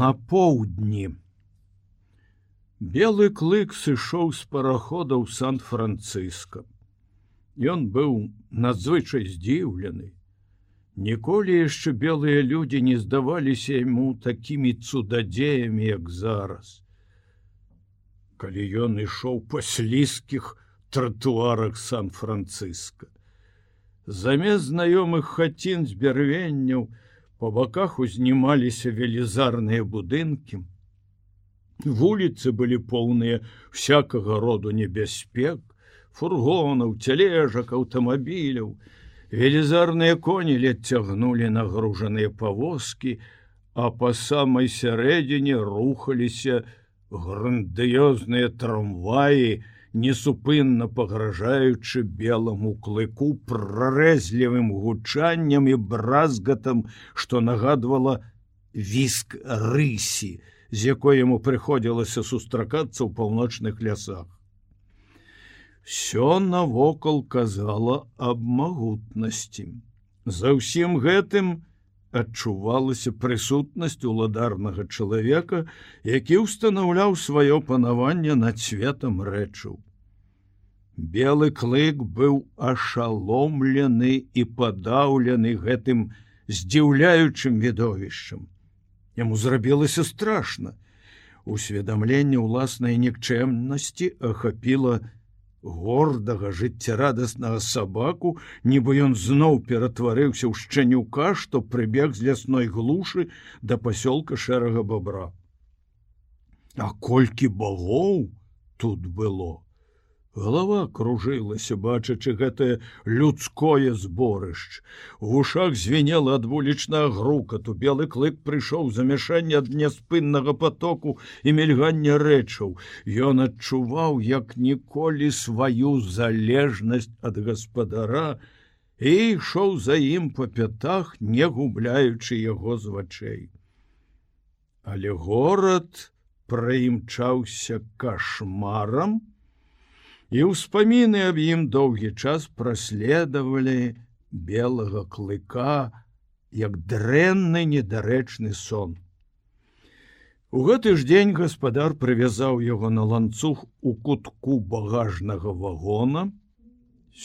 На поўдні белы клык сышоў з параходаў сан-францыска. Ён быў надзвычай здзіўлены. Ніколі яшчэ белыя людзі не здаваліся яму такімі цудадзеямі, як зараз. Калі ён ішоў па слізкіх тротуарах сан-францыска. Замест знаёмых хацін з бярвенняў, По баках узнімаліся велізарныя будынкі. Вуліцы былі поўныя всякага роду небяспек, фургонаў, цялежак, аўтамабіляў. Велізарныя коні лет цягнулі нагружаныя павозкі, а па самай сярэдзіне рухаліся грандыёзныя трамваі, несупынна пагражаючы белому клыку прарэзлівым гучаннем і бразгатам, што нагадвала віск рысі, з якой яму прыходзілася сустракацца ў паўночных лясах. Сё навокал казала аб магутнасці. За ўсім гэтым адчувалася прысутнасць уладарнага чалавека, які ўстанаўляў сваё панаванне над светом рэчаў. Белы клык быў ашаломлены і падаўлены гэтым здзіўляючым відовішчам. Яму зрабілася страшна. Усведамленне ўласнай нікчэмнасці ахапіла гордага жыццярадаснага сабаку, нібы ён зноў ператварыўся ў шчанюка, што прыбег з лясной глушы да пасёлка шэрага бабра. А колькі багоў тут было! Глава кружылася, бачачы гэтае людское зборышч. У вушах звенела ад вулічнага грукату. Белы клык прыйшоў замяшанне ад няспыннага потоку і мільгання рэчаў. Ён адчуваў як ніколі сваю залежнасць ад гаспадара і ішоў за ім па пятах, не губляючы яго з вачэй. Але горад праімчаўся кашмарам, і ўспаміны аб ім доўгі час праследавалі белага клыка як дрэнны недарэчны сон. У гэты ж дзень гаспадар прывязаў яго на ланцуг у кутку багажнага вагона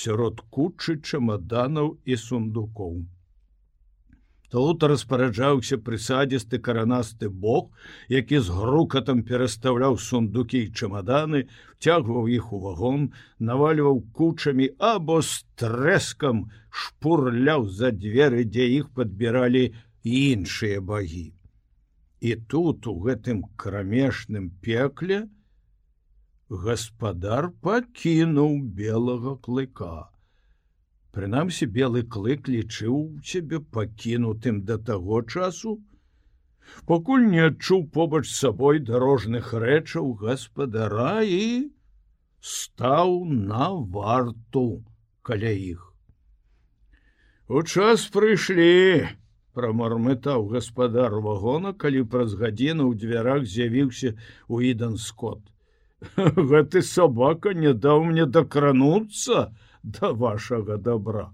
сярод кучы чамаданаў і сундукоў. Тут распараджаўся прысадзісты каранасты бог, які з грукатам перастаўляў сундукі і чамаданы, цягваў іх у вагон, навальваў кучамі або з трэскам шпурляў за дзверы, дзе іх падбіралі іншыя багі. І тут у гэтым крамешным пекле гаспадар пакінуў белага клыка. Прынамсі белы клык лічыў цябе пакінутым да таго часу. Пакуль не адчуў побач сабой дарожных рэчаў гаспадара і стаў на варту каля іх. У час прыйшлі, прамармытаў гаспадар вагона, калі праз гадзіну ў дзвярах з'явіўся у ідан скот. Гэты сабака не даў мне дакрануцца, да вашага добра.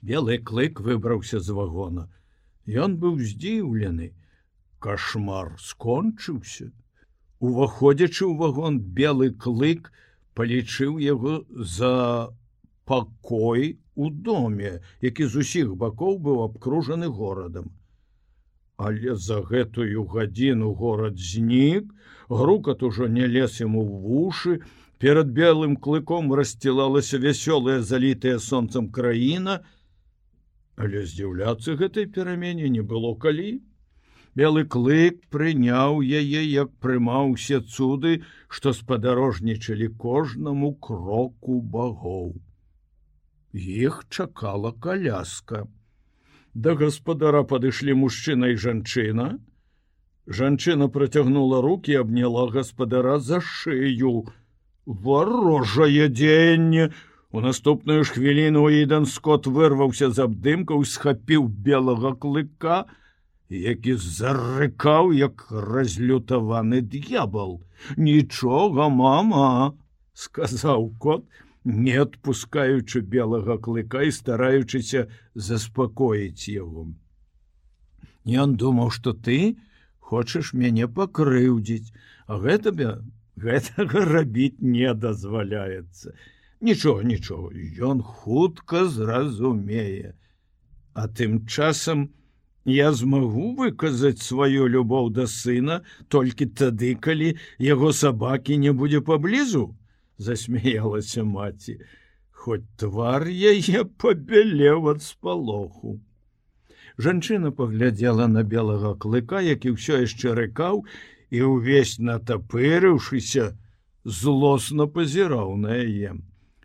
Белы клык выбраўся з вагона. Ён быў здзіўлены. Кашмар скончыўся. Уваходзячы ў вагон белы клык палічыў яго за пакой у доме, які з усіх бакоў быў абкружаны горадам. Але за гэтую гадзіну горад знік, грукат ужо не лез яму ў вушы, перад белым клыком рассцілалася вясёлая залітая сонцам краіна, але здзіўляцца гэтай перамене не было калі. Белы клык прыняў яе, як прымаў усе цуды, што спадарожнічалі кожнаму кроку багоў. Іх чакала каляска. Да гаспадара падышлі мужчына і жанчына. Жанчына працягнула руки, абняла гаспадара за шыю, варожае дзеянне у наступную ж хвіліну ідан скот вырваўся з абдымкаў схапіў белага клыка які зарыкаў як разлютаваны д'ябал. Нічога мама сказаў кот не адпускаючы белага клыка і стараючыся заспакоіць яго. Ён думаў, што ты хочаш мяне пакрыўдзіць, а гэта бя гэтага рабіць не дазваляецца. Нічого, нічого, ён хутка зразумее. А тым часам я змагу выказаць сваю любоў да сына толькі тады, калі яго сабакі не будзе паблізу, засмяялася маці. Хоць твар яе пабелеў ад спалоху. Жанчына паглядзела на белага клыка, які ўсё яшчэ рыкаў і ўвесь натапырыўшыся злосна пазіраў на яе.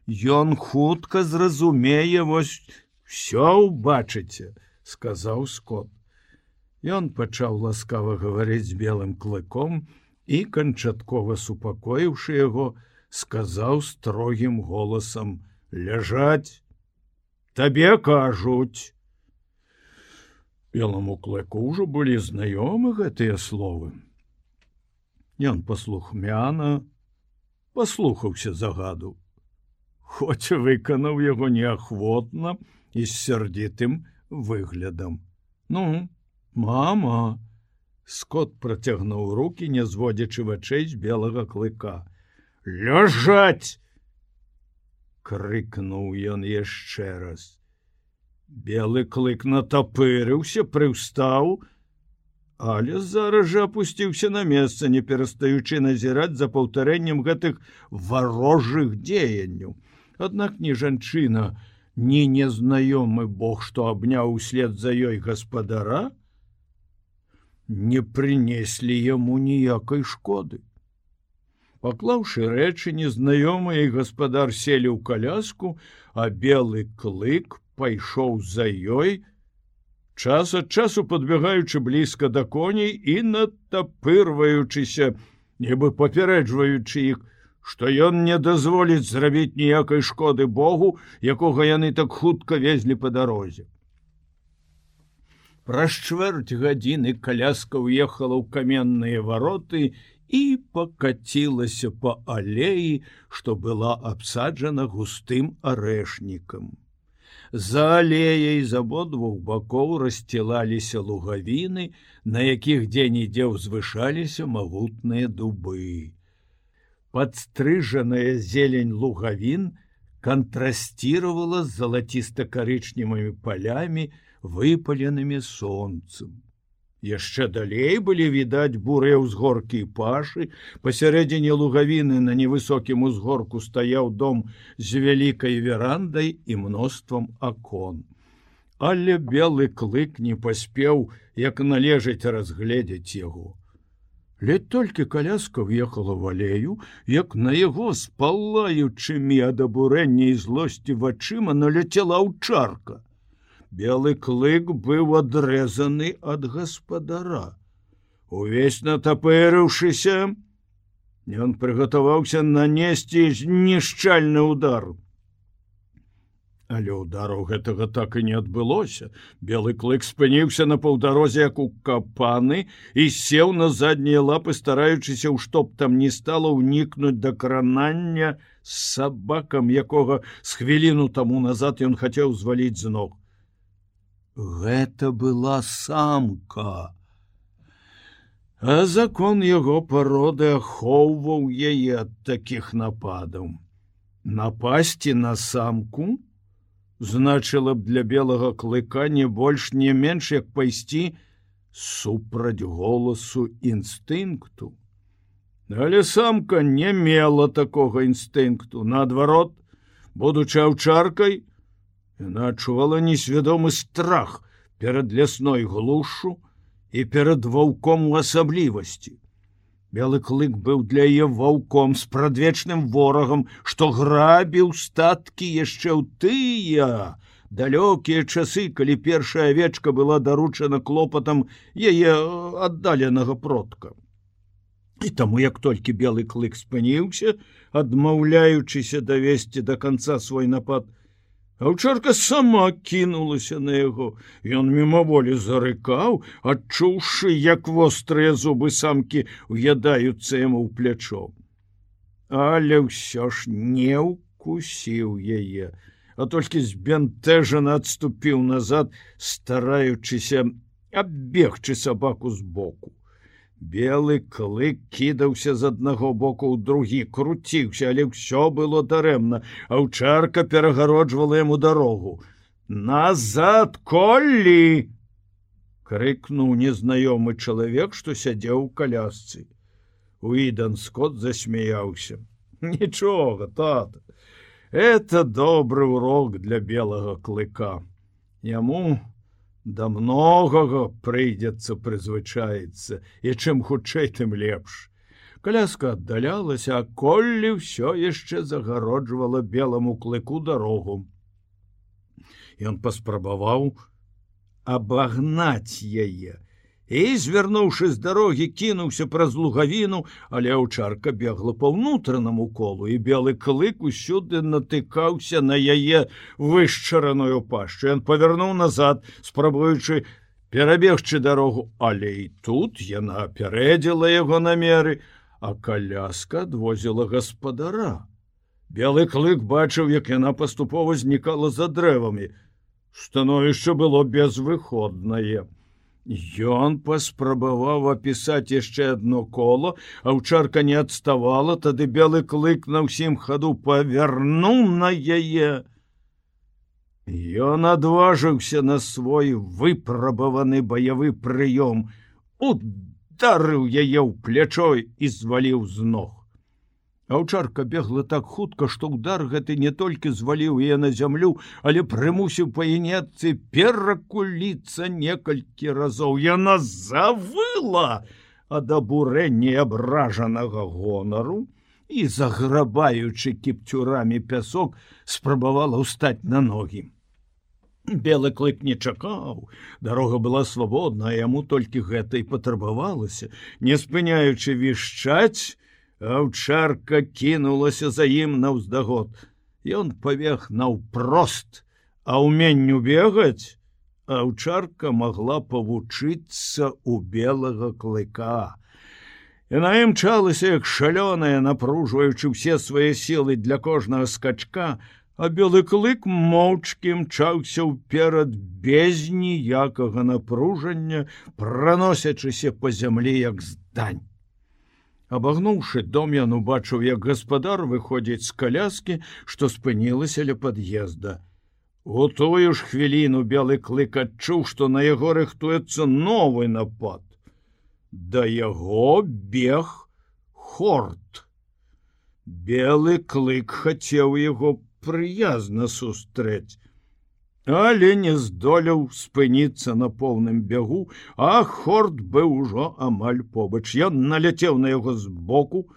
Ён хутка зразумее вось все убачыце, сказаў скот. Ён пачаў ласкава гаварыць з белым клыком і канчаткова супакоіўшы яго, сказаў строгім голасам: ляжаць, табе кажуць. Белому клыку ўжо былі знаёмы гэтыя словы. Ён паслухмяна паслухаўся загаду. Хоць выканаў яго неахвотна і з сярдзітым выглядам. Ну, мама! Скот працягнуў руки, не зводзячы вачэй з белага клыка. Ляжаць! крыкнуў ён яшчэ раз. Белы клык натапырыўся, прыўстаў, Але зараз жа опусціўся на месца, не перастаючы назіраць за паўтарэннем гэтых варожых дзеянняў. Аднак ні жанчына, ні незнаёмы Бог, што абняў услед за ёй гаспадара, не прынеслі яму ніякай шкоды. Паклаўшы рэчы, незнаёмыя і гаспадар селі ў каляску, а белы клык пайшоў за ёй, час ад часу подбягаючы блізка да коней і надтапырваючыся нібы папярэджваючы іх што ён не дазволіць зрабіць ніякай шкоды Богу якога яны так хутка везлі по дарозе. Праз чвэрць гадзіны каляска ўехала ў каменныя вароты і покацілася по алеі што была абсаджана густым арэшнікам За алеяй з абодвух бакоў рассцілаліся лугавіны, на якіх дзень-ідзе ўзвышаліся магутныя дубы. Падстрыжаная зелень лугавін кантрасціравала з залаціста-карычневымі палямі, выпаленымі сонцам яшчэ далей былі відаць бурыя ўзгоркі пашы. Пасярэдзіне лугавіны на невысокім узгорку стаяў дом з вялікай верандай і мноствам акон. Але белы клык не паспеў як належыць разгледзець яго. Ледь толькі каляска въехала в алею як на яго спалаючымі ад абурэння і злосці вачыма наляцела ўчарка белы клык быў адрэзаны ад гаспадара. Увесь натапырыўшыся ён прыгатаваўся нанесці знішчальны удар але удару гэтага так і не адбылося. Белы клык спыніўся на паўдарозе як у капаны і сеў на заднія лапы стараючыся ў чтоб там не стало ўнікнуць да кранання з сабакам якога з хвіліну таму назад ён хацеў зваліць з ног Гэта была самка. А закон яго пароды ахоўваў яе ад такіх нападаў. Напасці на самку значыла б для белага клыка не больш не менш як пайсці супраць голасу інстынкту. Але самка не мела такога інстынкту, наадварот, будучы аўчаркай, Яна адчувала несвядомы страх перад лясной глушу і перад ваўком у асаблівасці. Белы клык быў для яе ваўком з прадвечным ворагам, што грабіў статкі яшчэ ў тыя. Далёкія часы, калі першая авечка была даручана клопатам яе аддаленага продка. І таму як толькі белы клык спыніўся, адмаўляючыся давесці до конца свой напад, Аўчарка сама кінулася на яго. Ён мімаволі зарыкаў, адчуўшы, як вострыя зубы самкі уядаюцца яму ў плячо. Але ўсё ж не ўкусіў яе, а толькі збянтэжана адступіў назад, стараючыся аббегчы сабаку збоку. Белы клык кідаўся з аднаго боку ў другі, круціўся, але ўсё было дарэмна, а ўчарка перагароджвала яму дарогу. Назад коллі! крыкнуў незнаёмы чалавек, што сядзеў у калясцы. Уідан скот засмяяўся. Нічога, тата. Это добры урок для белага клыка. Яму да многага прыйдзецца прызвычаецца і чым хутчэй тым лепш. Каляска аддалялася, а коллі ўсё яшчэ загароджвала белому клыку дарогу. Ён паспрабаваў абагнаць яе і звярнуўшы з дарогі кінуўся праз лугавіну, але аўчарка бегла па ўнутранаму колу і белы клык усюды натыкаўся на яе вышчараную пашчу. Ён павярнуў назад, спрабуючы перабегчы дарогу, але і тут яна апярэдзіла яго намеры, а каляска адвозіла гаспадара. Белы клык бачыў, як яна паступова знікала за дрэвамі. Становішча было безвыходнае. Ён паспрабаваў апісаць яшчэ одно коло, а ўчарка не адставала, тады белы клык на ўсім хаду павярнуў на яе. Ён адважыўся на свой выпрабаваны баявы прыём, ударыў яе ў плячой і зваліў з ног. Аўчарка бегла так хутка, што ўдар гэты не толькі зваліў яе на зямлю, але прымусіў паінетцы перакуліцца некалькі разоў. Яна завыла ад абурэння абражанага гонару і, заграбаючы кіпцюрамі пясок, спрабавала ўстаць на ногі. Белы клык не чакаў. Дарога была свабодна, яму толькі гэта і патрабавалася, не спыняючы вішчаць, Аўчарка кінулася за ім наўздагод. Ён павег наўпрост, а ўменню бегаць, Аўчарка магла павучыцца ў белага клыка. Яна імчалася як шалёная, напружваючы ўсе свае сілы для кожнага скачка, а белы клык моўчкі мчаўся ўперад без ніякага напружання, праносячыся па зямлі як здань. Абагнуўшы дом ён убачыў, як гаспадар выходзіць з каляскі, што спынілася ля пад'езда. У тую ж хвіліну белы клык адчуў, што на яго рыхтуецца новы напад. Да яго бег хорт. Белы клык хацеў яго прыязна сустрэць але не здолеў спыніцца на поўным бягу, а хорт быў ужо амаль побач. Ён наляцеў на яго збоку.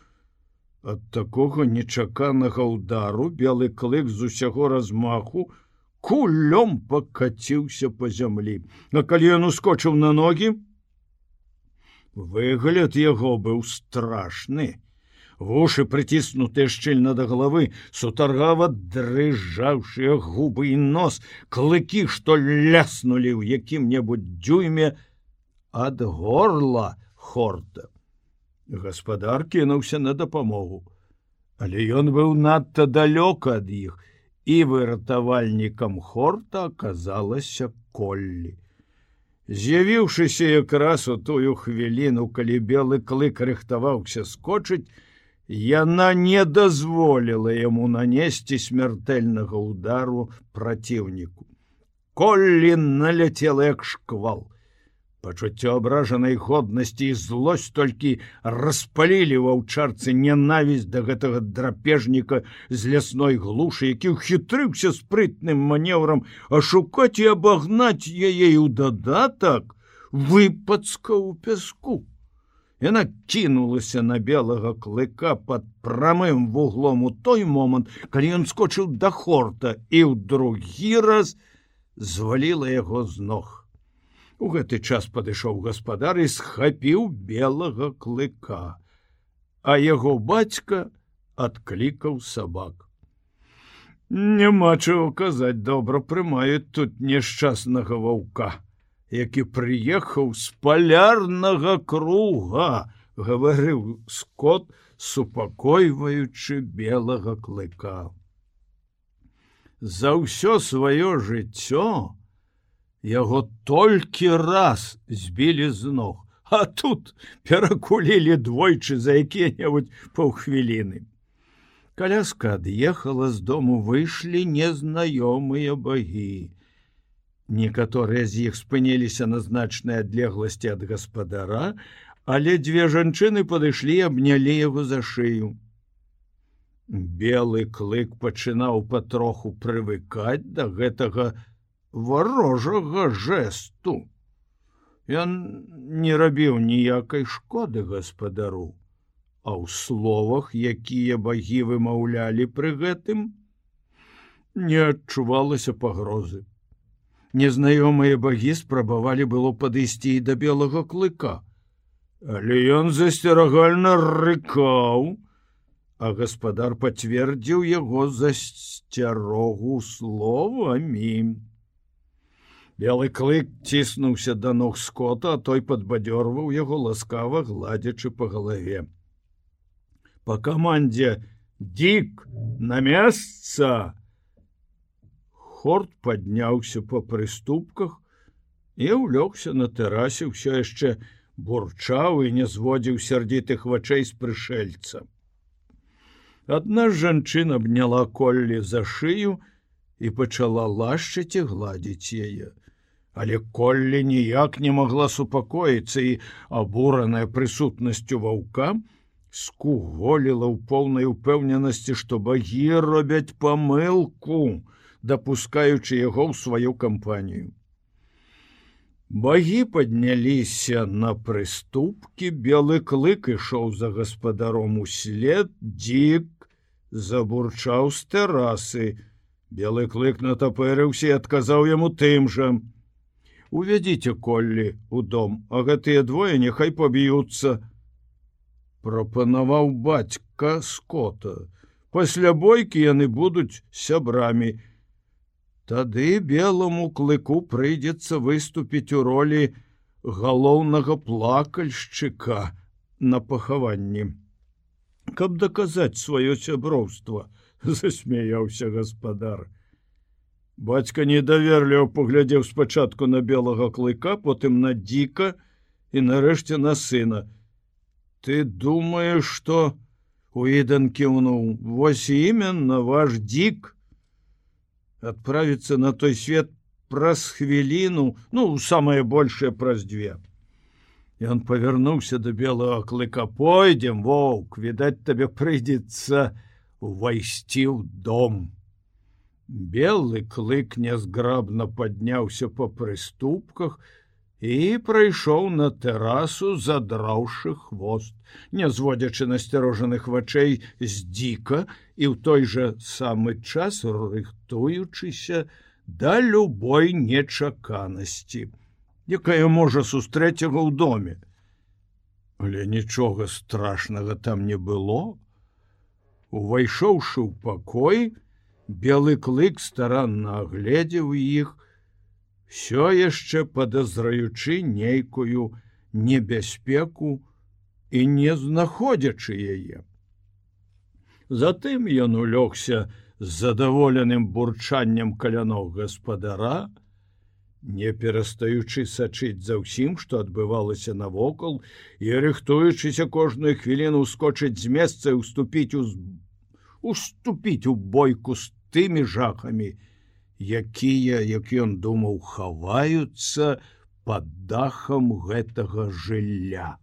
Ад такога нечаканага ўдару белы клык з усяго размаху кулём пакаціўся по зямлі. А калі ён ускочыў на ногі, выгляд яго быў страшны вушы прыціснутыя шчыльна да галавы сутаргава дрыжаўшыя губы і нос клыкі што ляснулі ў якім-небудзь дзюйме ад горла хорта. Гаспадар кінуўся на дапамогу. Але ён быў надта далёка ад іх і выратавальнікам хорта аказалася коллі. З'явіўшыся якраз у тую хвіліну калі белы клык рыхтаваўся скочыць Яна не дазволіла яму нанесці смяртэльнага удару праціўніку. Коллі наляцела як шквал. Пачуццё абражанай годнасці і злосць толькі распалілі ва ўчарцы нянавісць да гэтага драпежніка з лясной глушы, які ўхітрыўся спрытным манеўрам ашукаць і абагнаць яе ў дадатак выпадска ў пяску. Яна кінулася на белага клыка под прамым вуглом у той момант, калі ён скочыў да хорта і ў другі раз зваліла яго з ног. У гэты час падышоў гаспадар і схапіў белага клыка, а яго бацька адклікаў сабак. Няма чаго казаць добра прымаюць тут няшчаснага ваўка які прыехаў з палярнага круга, гаварыў скот, супакойваючы белага клыка. За ўсё сваё жыццё яго толькі раз збілі з ног а тут перакулілі двойчы за якія-небудзь паўхвіліны каляска ад'ехала з дому выйшлі незнаёмыя багі некаторыя з іх спыніліся на значнай адлегласці ад гаспадара але дзве жанчыны падышлі абнялі яго за шыю белы клык пачынаў патроху прывыкаць да гэтага варожага жэсту. Ён не рабіў ніякай шкоды гаспадару, а ў словах, якія багі вымаўлялі пры гэтым, не адчувалася пагрозы. Незнаёмыя багі спрабавалі было падысці і да белага клыка, але ён засцерагальна рыкаў, а гаспадар пацвердзіў яго засцярогу словамі. Белы клык ціснуўся да ног скота, а той падбадёрваў яго ласкава гладзячы па галаве. Па камандзе дік на месца! Хорт падняўся па прыступках і ўлёгся на тэрасе ўсё яшчэ бурчаў і не зводзіў сярдзітых вачэй з прышельца. Адна жанчына абняла коллі за шыю і пачала лашчыць і гладзіць яе. Але коллі ніяк не магла супакоіцца і абураная прысутнасцю ваўка скуголіла ў поўнай упэўненасці, што багі робяць памылку, дапускаючы яго ў сваю кампанію. Багі падняліся на прыступкі, белы клык ішоў за гаспадаром услед, дзік забурчаў з тэрасы. Белы клык натапырыўся і адказаў яму тым жа: « Увядзіце коллі у дом, а гэтыя двое няхай паб'юцца. Прапанаваў бацька скота. Пасля бойкі яны будуць сябрамі. Тады белому клыку прыйдзецца выступіць у ролі галоўнага плакальшчыка на пахаванні. Каб даказаць сваё сяброўства засмяяўся гаспадар. Бацька недаверліва паглядзеў спачатку на белага клыка потым на дзіка і нарэшце на сына. Ты думаешь что уідан кіўнуў. Вось іменна ваш дзік адправіцца на той свет праз хвіліну ну самае большее праз дзве Ён павярнуўся да белого клыка пойдзем воўк відаць табе прыйдзецца увайсці ў дом. Белы клык нязграбна падняўся па прыступках і прайшоў на тэрасу задраўшы хвост, не зводзячы насцярожаных вачэй з дзіка і ў той жа самы час рыхтуючыся да любой нечаканасці якая можа сустрэць яго ў доме. Але нічога страшнага там не было. Увайшоўшы ў пакой, белы клык старанна агледзеў іх, все яшчэ падазраючы нейкую небяспеку і не знаходзячы яе. Затым ён улёгся з задаволеным бурчаннем каляног гаспадара, не перастаючы сачыць за ўсім, што адбывалася навокал і рыхтуючыся кожную хвіліну ускочыць з месца і уступіць у уступіць у бойку з тымі жахамі, якія, як ён думаў, хаваюцца под дахам гэтага жылля.